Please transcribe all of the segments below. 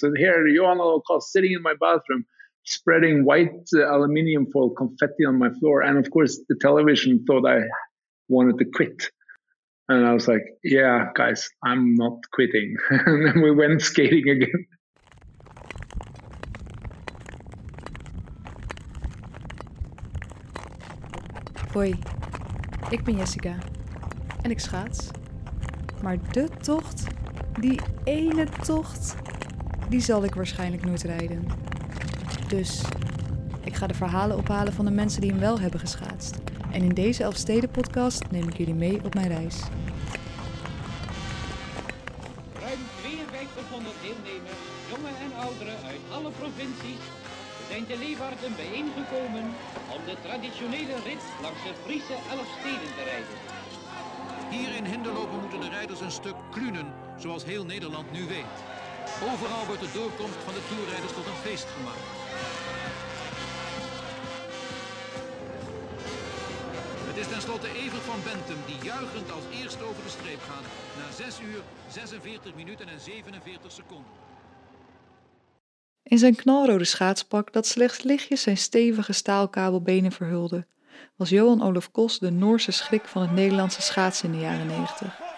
So here, Johann Olav Koss sitting in my bathroom, spreading white uh, aluminium foil confetti on my floor. And of course, the television thought I wanted to quit. And I was like, yeah, guys, I'm not quitting. and then we went skating again. Hoi, ik ben Jessica en ik schaats. Maar de tocht, die ene tocht, die zal ik waarschijnlijk nooit rijden. Dus ik ga de verhalen ophalen van de mensen die hem wel hebben geschaatst. En in deze Elfsteden-podcast neem ik jullie mee op mijn reis. Ruim 5200 deelnemers, jonge en ouderen uit alle provincies, zijn te Leeuwarden bijeengekomen om de traditionele rit langs de Friese Elfsteden te rijden. Hier in Hinderlopen moeten de rijders een stuk klunen, zoals heel Nederland nu weet. Overal wordt de doorkomst van de toerrijders tot een feest gemaakt. Het is tenslotte Evert van Bentum die juichend als eerste over de streep gaat. Na 6 uur, 46 minuten en 47 seconden. In zijn knalrode schaatspak dat slechts lichtjes zijn stevige staalkabelbenen verhulde, was Johan Olof Kos de Noorse schrik van het Nederlandse schaatsen in de jaren 90.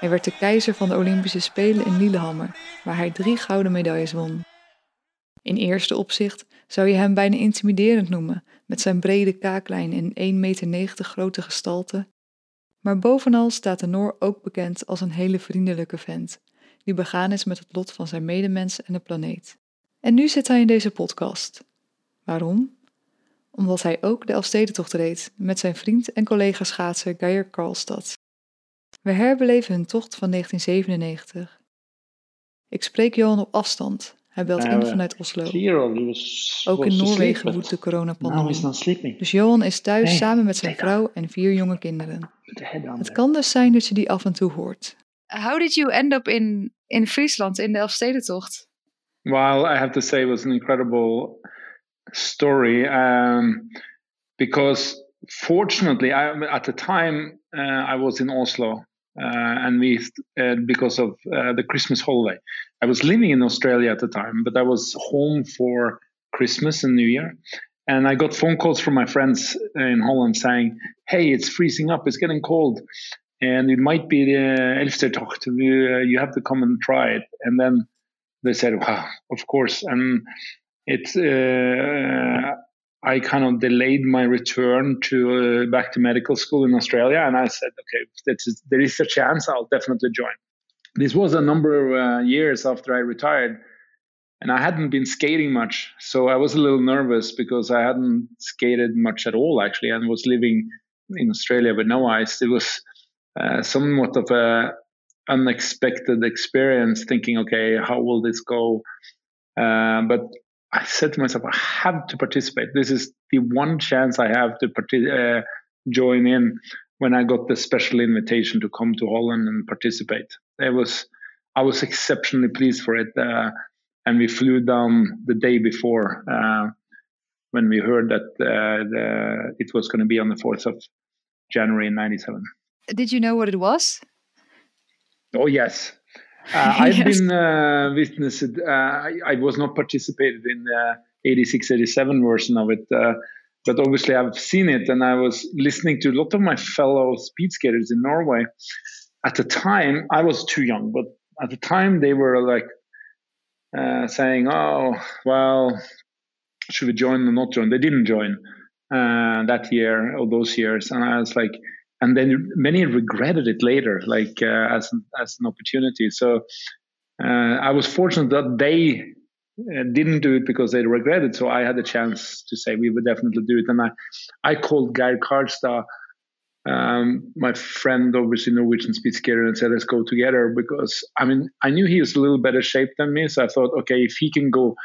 Hij werd de keizer van de Olympische Spelen in Lillehammer, waar hij drie gouden medailles won. In eerste opzicht zou je hem bijna intimiderend noemen, met zijn brede kaaklijn en 1,90 meter grote gestalte. Maar bovenal staat de Noor ook bekend als een hele vriendelijke vent, die begaan is met het lot van zijn medemens en de planeet. En nu zit hij in deze podcast. Waarom? Omdat hij ook de Elfstedentocht reed met zijn vriend en collega schaatser Geir Karlstad. We herbeleven hun tocht van 1997. Ik spreek Johan op afstand. Hij belt in vanuit Oslo. Ook in Noorwegen woedt de coronapandemie. sleeping. Dus Johan is thuis Nee, samen met zijn vrouw en vier jonge kinderen. Het kan dus zijn dat je die af en toe hoort. How did you end up in, in Friesland in de Elfstedentocht? Well, I have to say it was an incredible story um, because fortunately, I, at the time I was in Oslo, uh, and we uh, because of uh, the Christmas holiday, I was living in Australia at the time, but I was home for Christmas and New Year. And I got phone calls from my friends in Holland saying, "Hey, it's freezing up. It's getting cold, and it might be the uh, you have to come and try it." And then they said, "Wow, of course." And it's uh, I kind of delayed my return to uh, back to medical school in Australia, and I said, "Okay, that's, there is a chance. I'll definitely join." This was a number of uh, years after I retired, and I hadn't been skating much, so I was a little nervous because I hadn't skated much at all actually, and was living in Australia with no ice. It was uh, somewhat of a unexpected experience thinking okay how will this go uh, but i said to myself i have to participate. This is the one chance i have to partic- uh, join in when i got the special invitation to come to holland and participate. It was i was exceptionally pleased for it uh, and we flew down the day before uh, when we heard that uh, the, it was going to be on the 4th of january in 97 Did you know what it was? Oh yes, uh, I've Yes. been uh, witnessed. Uh, I, I was not participated in the 86, 87 version of it, uh, but obviously I've seen it, and I was listening to a lot of my fellow speed skaters in Norway. At the time, I was too young, but at the time they were like uh, saying, "Oh, well, should we join or not join?" They didn't join uh, that year or those years, and I was like, and then many regretted it later, like uh, as as an opportunity. So uh, I was fortunate that they uh, didn't do it because they regretted. So I had a chance to say we would definitely do it, and I I called Geir Karlstad. Um, my friend, obviously Norwegian speed skater, and said, "Let's go together." Because I mean, I knew he was a little better shape than me, so I thought, okay, if he can go,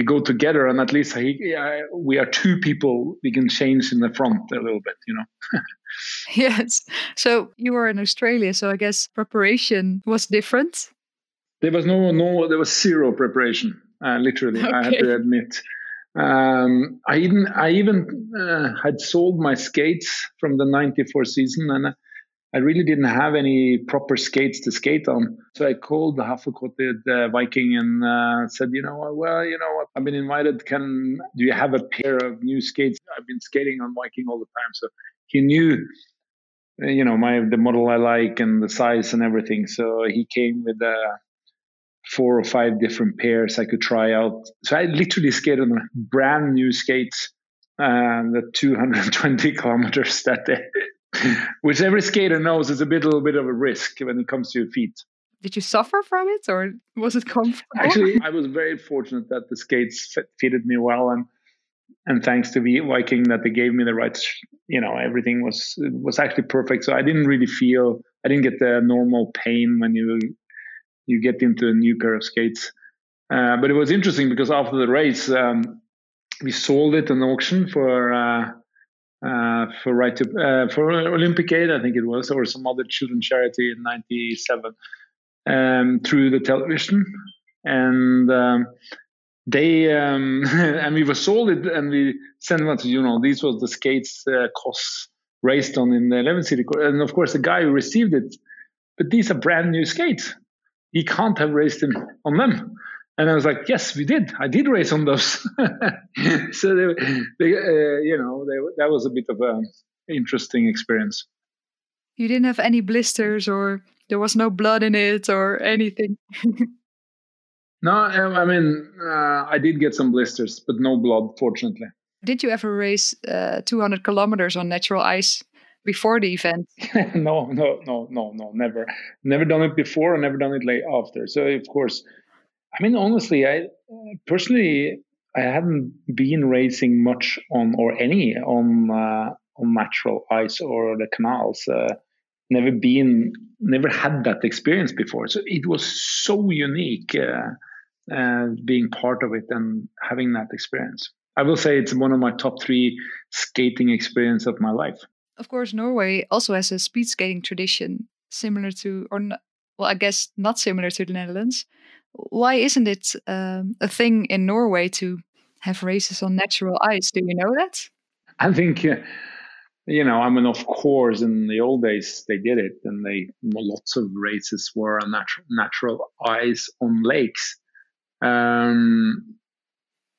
we go together, and at least he, uh, we are two people. We can change in the front a little bit, you know. Yes. So you were in Australia, so I guess preparation was different. There was no, no, there was zero preparation. Uh, literally, I have to admit. Um, I even, I even uh, had sold my skates from the '94 season, and I really didn't have any proper skates to skate on. So I called the Hafekotted uh, Viking and uh, said, you know, well, you know what, I've been invited. Can do you have a pair of new skates? I've been skating on Viking all the time, so he knew, uh, you know, my the model I like and the size and everything. So he came with uh, four or five different pairs I could try out. So I literally skated on brand new skates, uh, the 220 kilometers that day. which every skater knows is a bit, little bit of a risk when it comes to your feet. Did you suffer from it, or was it comfortable? Actually, I was very fortunate that the skates fitted me well, and and thanks to the Viking that they gave me the right, you know, everything was was actually perfect. So I didn't really feel, I didn't get the normal pain when you you get into a new pair of skates. Uh, but it was interesting because after the race, um, we sold it in auction for. Uh, uh, for right to uh, for Olympic Aid, I think it was, or some other children's charity in '97 um, through the television, and um, they um, and we were sold it, and we sent them to you know these was the skates uh, costs raised on in the 11 city, and of course the guy who received it, but these are brand new skates. He can't have raised them on them. And I was like, yes, we did. I did race on those. so they, they uh, you know, they, that was a bit of an interesting experience. You didn't have any blisters, or there was no blood in it, or anything. no, I mean, uh, I did get some blisters, but no blood, fortunately. Did you ever race uh, 200 kilometers on natural ice before the event? no, no, no, no, no, never. Never done it before, and never done it late after. So, of course, I mean, honestly, I personally I haven't been racing much on or any on uh, on natural ice or the canals. Uh, never been, never had that experience before. So it was so unique uh, uh, being part of it and having that experience. I will say it's one of my top three skating experience of my life. Of course, Norway also has a speed skating tradition similar to, or well, I guess not similar to the Netherlands. Why isn't it um, a thing in Norway to have races on natural ice? Do you know that? I think, uh, you know, I mean, of course, in the old days they did it, and they lots of races were on natural natural ice on lakes. Um,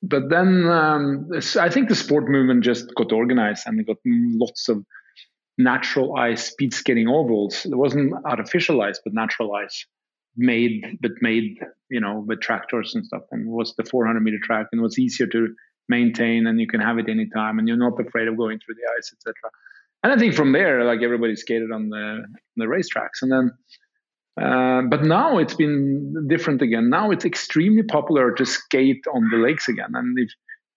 but then um, I think the sport movement just got organized, and got lots of natural ice speed skating ovals. It wasn't artificial ice, but natural ice made but made you know with tractors and stuff and was the 400 meter track and was easier to maintain and you can have it anytime and you're not afraid of going through the ice etc and i think from there like everybody skated on the the racetracks and then uh, but now it's been different again. Now it's extremely popular to skate on the lakes again and if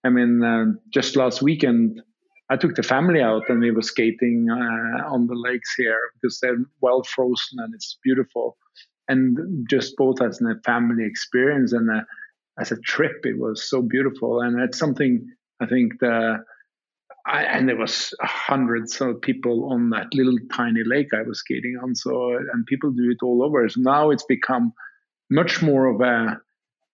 i mean uh, just last weekend I took the family out and we were skating uh, on the lakes here because they're well frozen and it's beautiful and just both as a family experience and a, as a trip, it was so beautiful. And it's something I think the I, and there was hundreds of people on that little tiny lake I was skating on. So and people do it all over. So now it's become much more of a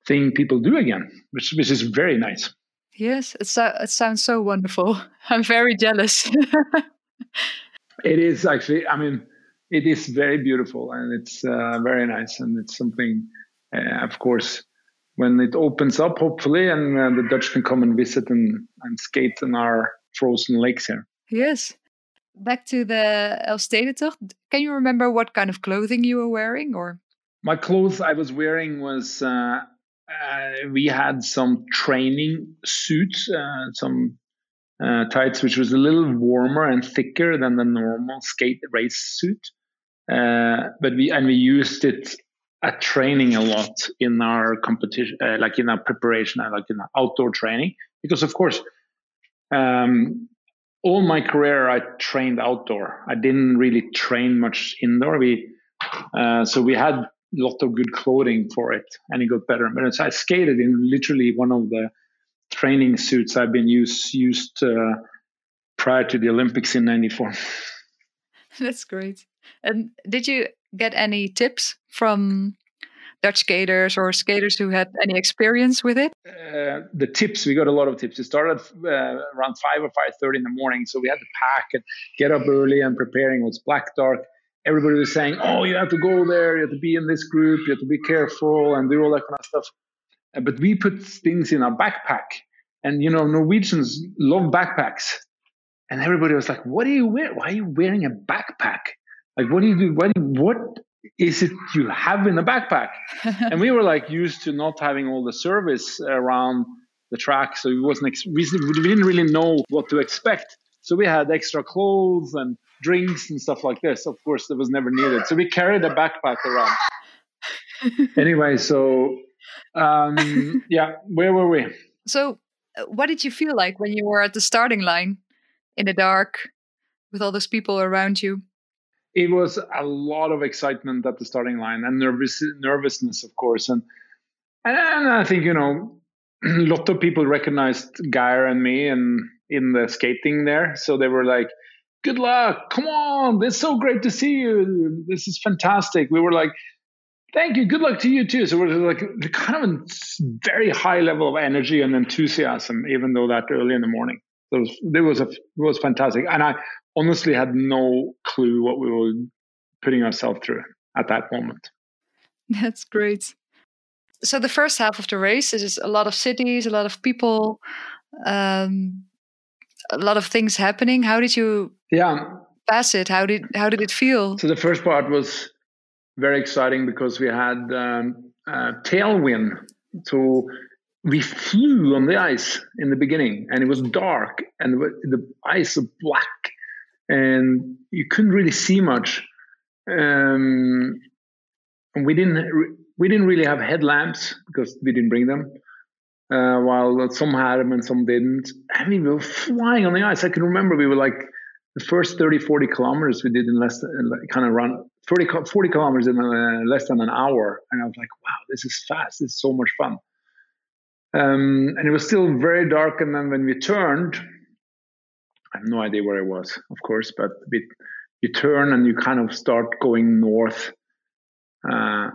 thing people do again, which which is very nice. Yes, it, so, it sounds so wonderful. I'm very jealous. it is actually. I mean, it is very beautiful and it's uh, very nice and it's something uh, of course when it opens up hopefully and uh, the dutch can come and visit and, and skate in our frozen lakes here yes back to the Elfstedentocht. Can you remember what kind of clothing you were wearing or? My clothes I was wearing was, uh, uh, we had some training suits, uh, some uh, tights, which was a little warmer and thicker than the normal skate race suit. Uh, but we and we used it at training a lot in our competition, uh, like in our preparation, uh, like in outdoor training, because of course, um, all my career I trained outdoor. I didn't really train much indoor. We uh, so we had a lot of good clothing for it, and it got better. But I skated in literally one of the training suits I've been used used uh, prior to the Olympics in '94. That's great. And did you get any tips from Dutch skaters or skaters who had any experience with it? Uh, the tips we got a lot of tips. It started uh, around five or five thirty in the morning, so we had to pack and get up early and preparing. It was black dark. everybody was saying, "Oh, you have to go there. You have to be in this group. You have to be careful and do all that kind of stuff." Uh, but we put things in our backpack, and you know, Norwegians love backpacks, and everybody was like, "What are you wearing? Why are you wearing a backpack? Like, what do you do? What, what is it you have in the backpack?" and we were like used to not having all the service around the track, so it wasn't. We didn't really know what to expect. So we had extra clothes and drinks and stuff like this. Of course, that was never needed. So we carried a backpack around. anyway, so um, yeah, where were we? So, what did you feel like when you were at the starting line in the dark with all those people around you? It was a lot of excitement at the starting line and nervous nervousness, of course, and and I think you know a lot of people recognized Geir and me and in the skating there, so they were like, "Good luck! Come on! It's so great to see you. This is fantastic." We were like, Thank you. Good luck to you too. So we're like kind of a very high level of energy and enthusiasm, even though that early in the morning. It was, it was a, it was fantastic, and I honestly had no clue what we were putting ourselves through at that moment. That's great. So the first half of the race is a lot of cities, a lot of people, um, a lot of things happening. How did you yeah pass it? How did how did it feel? So the first part was very exciting because we had um, uh, tailwind. So we flew on the ice in the beginning, and it was dark, and the ice was black, and you couldn't really see much. Um, and we didn't we didn't really have headlamps because we didn't bring them. Uh, while some had them and some didn't. I mean, we were flying on the ice. I can remember we were like the first 30, 40 kilometers we did in less than kind of run 40, 40 kilometers in uh, less than an hour. And I was like, wow, this is fast. This is so much fun. Um, and it was still very dark. And then when we turned, I have no idea where I was, of course, but you turn and you kind of start going north. Uh,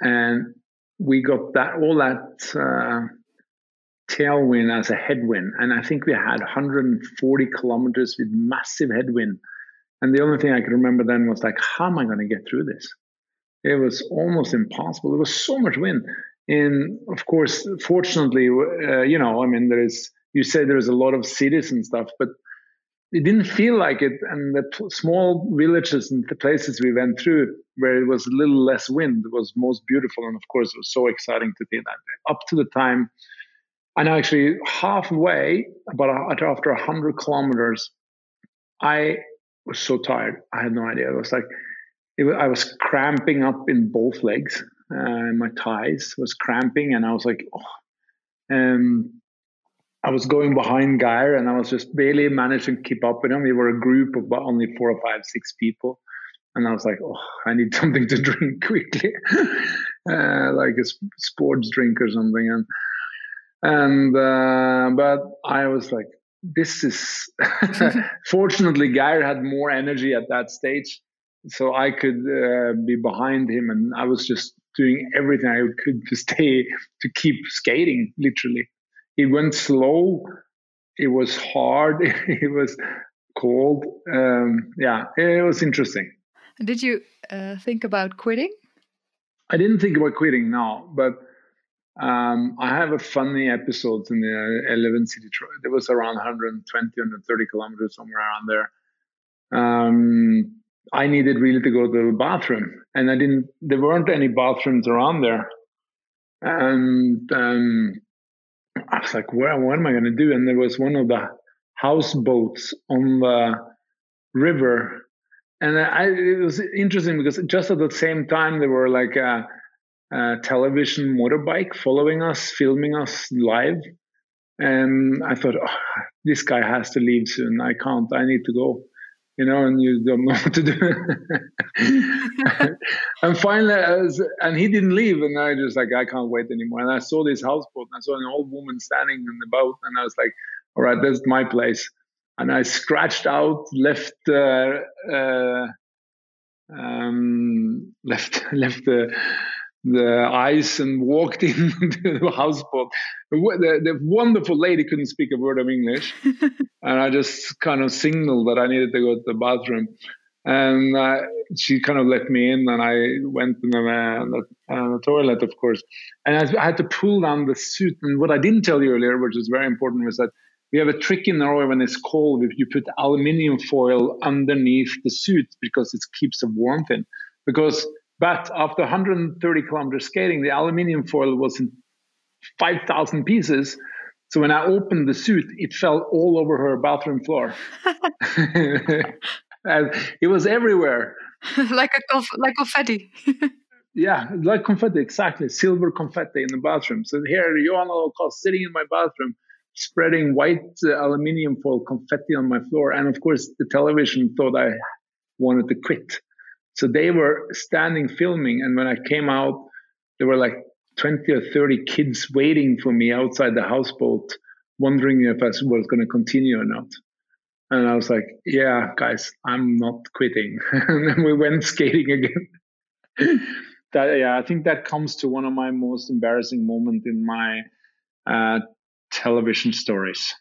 and we got that all that uh, tailwind as a headwind. And I think we had 140 kilometers with massive headwind and the only thing I could remember then was like, how am I going to get through this? It was almost impossible. There was so much wind. And of course, fortunately, uh, you know, I mean, there is, you say there's a lot of cities and stuff, but it didn't feel like it. And the t- small villages and the places we went through where it was a little less wind was most beautiful. And of course, it was so exciting to be that up to the time. And actually, halfway, about after 100 kilometers, I was so tired. I had no idea. It was like it I was cramping up in both legs. Uh, my thighs was cramping, and I was like, oh. um, I was going behind Geir, and I was just barely managing to keep up with him. We were a group of only four or five, six people, and I was like, oh, I need something to drink quickly, uh, like a sports drink or something, and and uh, but I was like this is fortunately Geir had more energy at that stage, so I could uh, be behind him, and I was just doing everything I could to stay to keep skating. Literally, it went slow. It was hard. it was cold. Um, yeah, it was interesting. Did you uh, think about quitting? I didn't think about quitting now, but um, I have a funny episode in the 11 city. There was around 120, 130 kilometers somewhere around there. Um, I needed really to go to the bathroom, and I didn't. There weren't any bathrooms around there, and um, I was like, "Where? What am I going to do?" And there was one of the houseboats on the river, and I, it was interesting because just at the same time there were like. Uh, television motorbike following us, filming us live. And I thought, oh, this guy has to leave soon. I can't. I need to go. You know, and you don't know what to do. and finally, was, and he didn't leave, and I just like I can't wait anymore. And I saw this houseboat, and I saw an old woman standing in the boat, and I was like, all right, that's my place. And I scratched out, left, uh, uh, um, left, left the the ice and walked into the houseboat. The, the, wonderful lady couldn't speak a word of English, and I just kind of signaled that I needed to go to the bathroom. and uh, she kind of let me in, and I went in the, uh, the, uh, the, toilet, of course, and I, had to pull down the suit. And what I didn't tell you earlier, which is very important, was that we have a trick in Norway when it's cold. If you put aluminium foil underneath the suit because it keeps the warmth in. Because, but after 130 kilometers skating, the aluminium foil was in 5,000 pieces. So when I opened the suit, it fell all over her bathroom floor. and it was everywhere. like a conf- like confetti. yeah, like confetti, exactly. Silver confetti in the bathroom. So here, Johann Koss sitting in my bathroom, spreading white uh, aluminium foil confetti on my floor. And of course, the television thought I wanted to quit. So they were standing filming. And when I came out, there were like 20 or 30 kids waiting for me outside the houseboat, wondering if I was going to continue or not. And I was like, yeah, guys, I'm not quitting. and then we went skating again. that, yeah, I think that comes to one of my most embarrassing moments in my uh, television stories.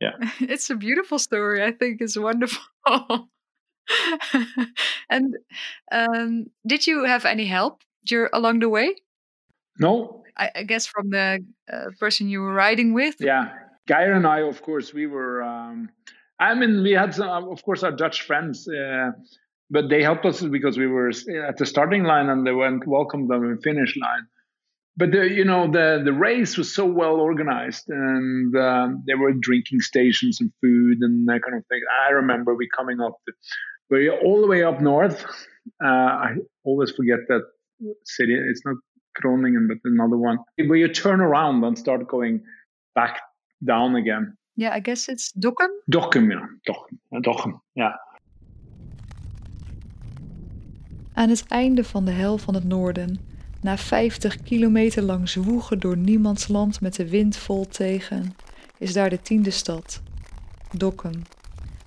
Yeah. It's a beautiful story. I think it's wonderful. and um, did you have any help along the way? No. I, I guess from the uh, person you were riding with? Yeah. Geir and I, of course, we were. Um, I mean, we had, some, of course, our Dutch friends, uh, but they helped us because we were at the starting line and they went welcomed them in finish line. But the, you know, the the race was so well organized, and um, there were drinking stations and food and that kind of thing. I remember we coming up, to, we all the way up north. Uh, I always forget that city. It's not Groningen, but another one where you turn around and start going back down again. Yeah, I guess it's Dokkum. Dokkum, ja. Dokkum, Dokkum. Aan het einde van de hel van het noorden, na 50 kilometer lang zwoegen door niemands land met de wind vol tegen, is daar de tiende stad, Dokkum.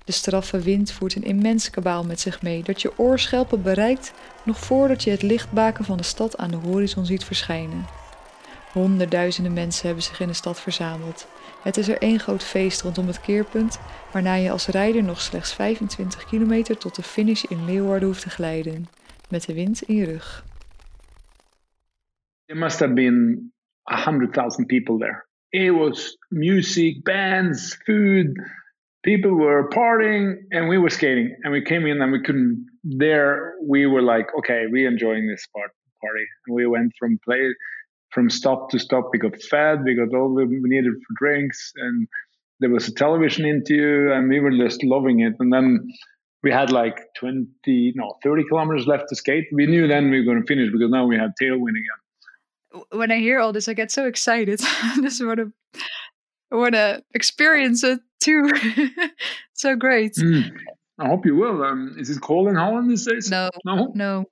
De straffe wind voert een immens kabaal met zich mee dat je oorschelpen bereikt nog voordat je het lichtbaken van de stad aan de horizon ziet verschijnen. Honderdduizenden mensen hebben zich in de stad verzameld. Het is er één groot feest rondom het keerpunt, waarna je als rijder nog slechts 25 kilometer tot de finish in Leeuwarden hoeft te glijden, met de wind in je rug. There must have been 100,000 people there. It was music, bands, food. People were partying and we were skating. And we came in and we couldn't. There, we were like, okay, we're enjoying this part, party. And we went from play from stop to stop. We got fed, we got all we needed for drinks, and there was a television interview, and we were just loving it. And then we had like 20, no, 30 kilometers left to skate. We knew then we were going to finish because now we had tailwind again. When I hear all this, I get so excited. I just want I want to experience it too. so great. Mm. I hope you will. Um, is it cold in Holland these days? No, no, no,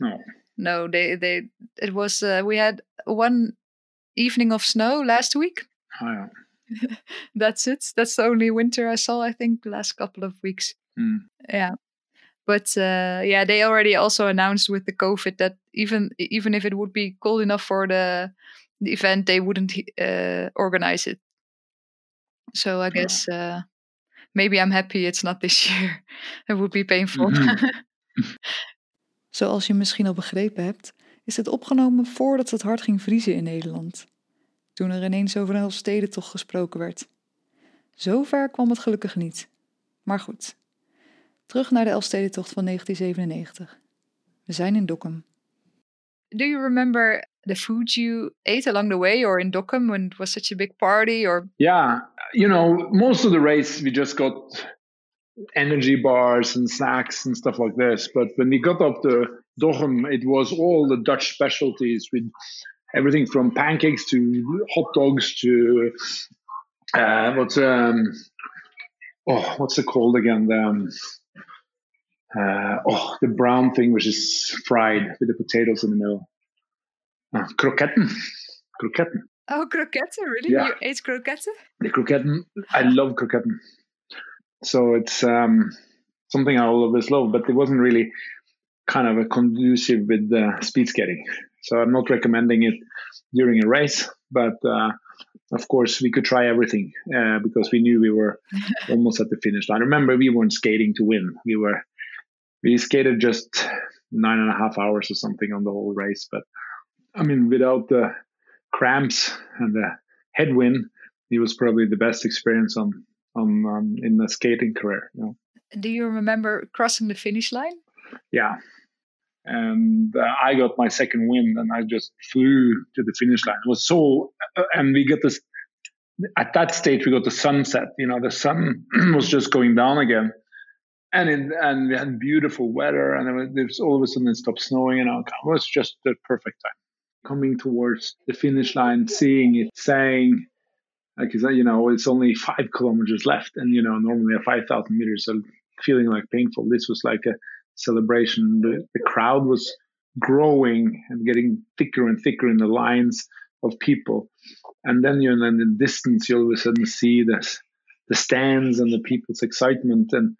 no no they they it was uh, we had one evening of snow last week oh, yeah. that's it that's the only winter i saw i think the last couple of weeks mm. yeah but uh, yeah they already also announced with the covid that even even if it would be cold enough for the the event they wouldn't uh, organize it so i guess uh, maybe i'm happy it's not this year it would be painful mm-hmm. Zoals je misschien al begrepen hebt, is het opgenomen voordat het hard ging vriezen in Nederland. Toen er ineens over een stedentocht gesproken werd. Zover kwam het gelukkig niet. Maar goed. Terug naar de Elfstedentocht van 1997. We zijn in Dokkum. Do you remember the food you ate along the way or in Dokkum when it was such a big party or Yeah, you know, most of the race we just got energy bars and snacks and stuff like this. But when we got up to Dokkum, it was all the Dutch specialties with everything from pancakes to hot dogs to uh, what's um oh what's it called again? The um, uh, oh the brown thing which is fried with the potatoes in the middle. Uh, kroketten oh kroketten really yeah. you ate kroketten the kroketten I love kroketten so it's um, something I always love, but it wasn't really kind of a conducive with uh, speed skating. So I'm not recommending it during a race, but uh, of course we could try everything uh, because we knew we were almost at the finish line. Remember, we weren't skating to win; we were we skated just nine and a half hours or something on the whole race. But I mean, without the cramps and the headwind, it was probably the best experience on on um, in the skating career. You know? Do you remember crossing the finish line? Yeah, and uh, I got my second wind, and I just flew to the finish line. It was so, uh, and we got this. At that stage, we got the sunset. You know, the sun was just going down again, and it, and we had beautiful weather, and it was, all of a sudden it stopped snowing, and it was just the perfect time. Coming towards the finish line, seeing it, saying, like you know, it's only five kilometers left, and you know, normally a five thousand meters, so feeling like painful. This was like a celebration. The, the crowd was growing and getting thicker and thicker in the lines of people, and then you know, in the distance, you all of a sudden see this the stands and the people's excitement and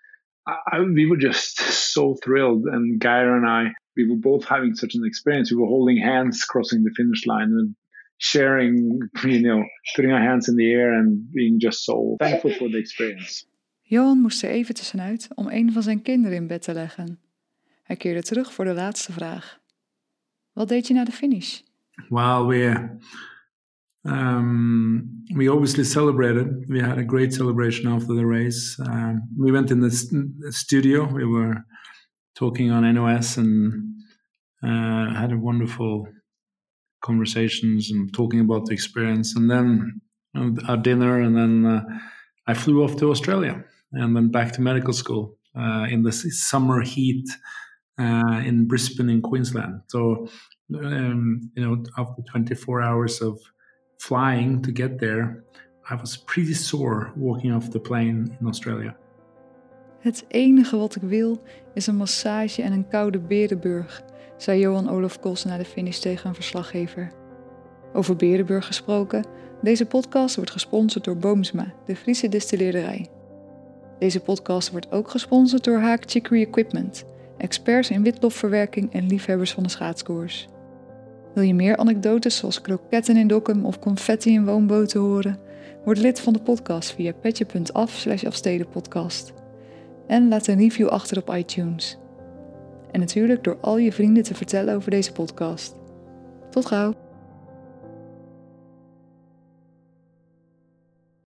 I, we were just so thrilled. And Geir and I, we were both having such an experience. We were holding hands crossing the finish line and sharing, you know, putting our hands in the air and being just so thankful for the experience. Johan moest er even tussenuit om een van zijn kinderen in bed te leggen. Hij keerde terug voor de laatste vraag. Wat deed je na de finish? Well, we Um, we obviously celebrated. We had a great celebration after the race. Um, we went in the st- studio. We were talking on NOS and uh, had a wonderful conversations and talking about the experience. And then uh, our dinner, and then uh, I flew off to Australia and then back to medical school uh, in the summer heat uh, in Brisbane in Queensland. So, um, you know, after 24 hours of flying to get there, I was pretty sore walking off the plane in Australia. Het enige wat ik wil is een massage en een koude Berenburg, zei Johan Olof Kos na de finish tegen een verslaggever. Over Berenburg gesproken, deze podcast wordt gesponsord door Boomsma, de Friese distilleerderij. Deze podcast wordt ook gesponsord door Haak Chicory Equipment, experts in witlofverwerking en liefhebbers van de schaatskoers. Wil je meer anekdotes zoals kroketten in dokken of confetti in woonboten horen? Word lid van de podcast via petje.af slash afstedenpodcast. En laat een review achter op iTunes. En natuurlijk door al je vrienden te vertellen over deze podcast. Tot gauw!